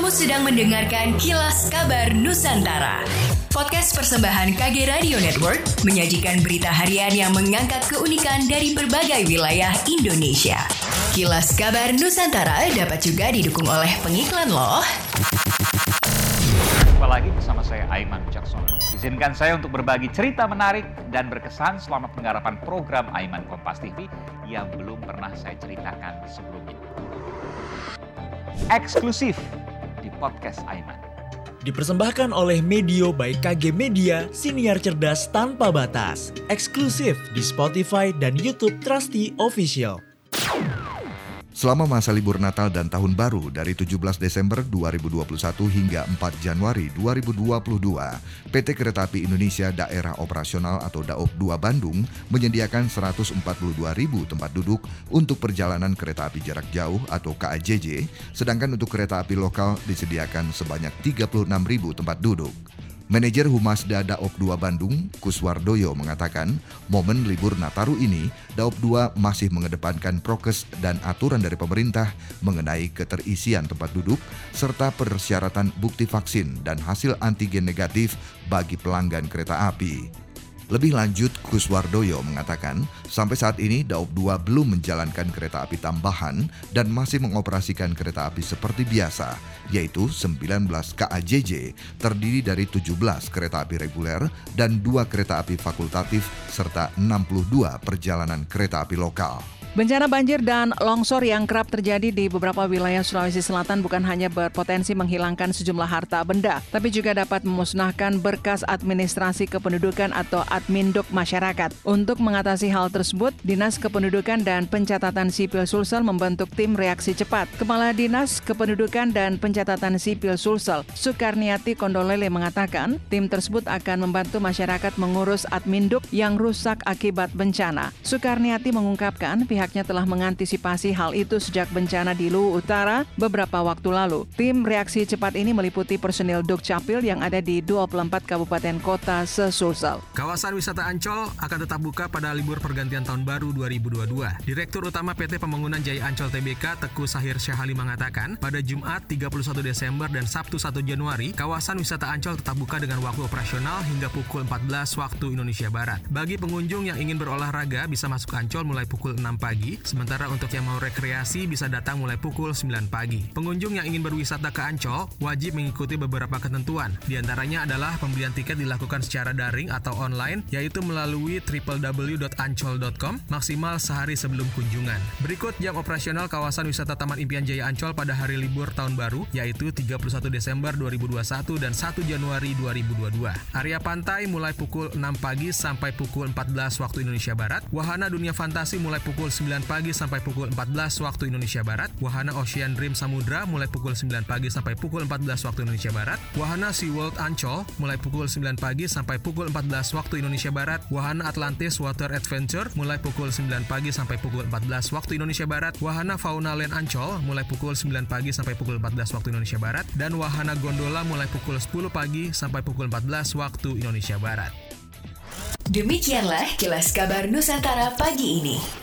Kamu sedang mendengarkan Kilas Kabar Nusantara. Podcast persembahan KG Radio Network menyajikan berita harian yang mengangkat keunikan dari berbagai wilayah Indonesia. Kilas Kabar Nusantara dapat juga didukung oleh pengiklan loh. Jumpa lagi bersama saya Aiman Jackson. Izinkan saya untuk berbagi cerita menarik dan berkesan selama penggarapan program Aiman Kompas TV yang belum pernah saya ceritakan sebelumnya. Eksklusif di podcast Aiman. Dipersembahkan oleh Medio by KG Media, siniar cerdas tanpa batas. Eksklusif di Spotify dan YouTube Trusty Official. Selama masa libur Natal dan Tahun Baru dari 17 Desember 2021 hingga 4 Januari 2022, PT Kereta Api Indonesia Daerah Operasional atau Daop 2 Bandung menyediakan 142.000 tempat duduk untuk perjalanan kereta api jarak jauh atau KAJJ, sedangkan untuk kereta api lokal disediakan sebanyak 36.000 tempat duduk. Manajer Humas Daop 2 Bandung, Kuswardoyo mengatakan, momen libur Nataru ini, Daop 2 masih mengedepankan prokes dan aturan dari pemerintah mengenai keterisian tempat duduk serta persyaratan bukti vaksin dan hasil antigen negatif bagi pelanggan kereta api. Lebih lanjut, Kuswardoyo mengatakan, sampai saat ini Daop 2 belum menjalankan kereta api tambahan dan masih mengoperasikan kereta api seperti biasa, yaitu 19 KAJJ terdiri dari 17 kereta api reguler dan dua kereta api fakultatif serta 62 perjalanan kereta api lokal. Bencana banjir dan longsor yang kerap terjadi di beberapa wilayah Sulawesi Selatan bukan hanya berpotensi menghilangkan sejumlah harta benda, tapi juga dapat memusnahkan berkas administrasi kependudukan atau adminduk masyarakat. Untuk mengatasi hal tersebut, Dinas Kependudukan dan Pencatatan Sipil Sulsel membentuk tim reaksi cepat. Kepala Dinas Kependudukan dan Pencatatan Sipil Sulsel, Soekarniati Kondolele mengatakan, tim tersebut akan membantu masyarakat mengurus adminduk yang rusak akibat bencana. Soekarniati mengungkapkan pihak pihaknya telah mengantisipasi hal itu sejak bencana di Luwu Utara beberapa waktu lalu. Tim reaksi cepat ini meliputi personil Dukcapil yang ada di 24 kabupaten kota sesulsel. Kawasan wisata Ancol akan tetap buka pada libur pergantian tahun baru 2022. Direktur Utama PT Pembangunan Jaya Ancol TBK Teguh Sahir Syahali mengatakan, pada Jumat 31 Desember dan Sabtu 1 Januari, kawasan wisata Ancol tetap buka dengan waktu operasional hingga pukul 14 waktu Indonesia Barat. Bagi pengunjung yang ingin berolahraga bisa masuk Ancol mulai pukul 6 pagi pagi, sementara untuk yang mau rekreasi bisa datang mulai pukul 9 pagi. Pengunjung yang ingin berwisata ke Ancol wajib mengikuti beberapa ketentuan. Di antaranya adalah pembelian tiket dilakukan secara daring atau online, yaitu melalui www.ancol.com maksimal sehari sebelum kunjungan. Berikut jam operasional kawasan wisata Taman Impian Jaya Ancol pada hari libur tahun baru, yaitu 31 Desember 2021 dan 1 Januari 2022. Area pantai mulai pukul 6 pagi sampai pukul 14 waktu Indonesia Barat. Wahana dunia fantasi mulai pukul 9 pagi sampai pukul 14 waktu Indonesia Barat. Wahana Ocean Dream Samudra mulai pukul 9 pagi sampai pukul 14 waktu Indonesia Barat. Wahana SeaWorld Ancol mulai pukul 9 pagi sampai pukul 14 waktu Indonesia Barat. Wahana Atlantis Water Adventure mulai pukul 9 pagi sampai pukul 14 waktu Indonesia Barat. Wahana Fauna Land Ancol mulai pukul 9 pagi sampai pukul 14 waktu Indonesia Barat. Dan Wahana Gondola mulai pukul 10 pagi sampai pukul 14 waktu Indonesia Barat. Demikianlah kilas kabar Nusantara pagi ini.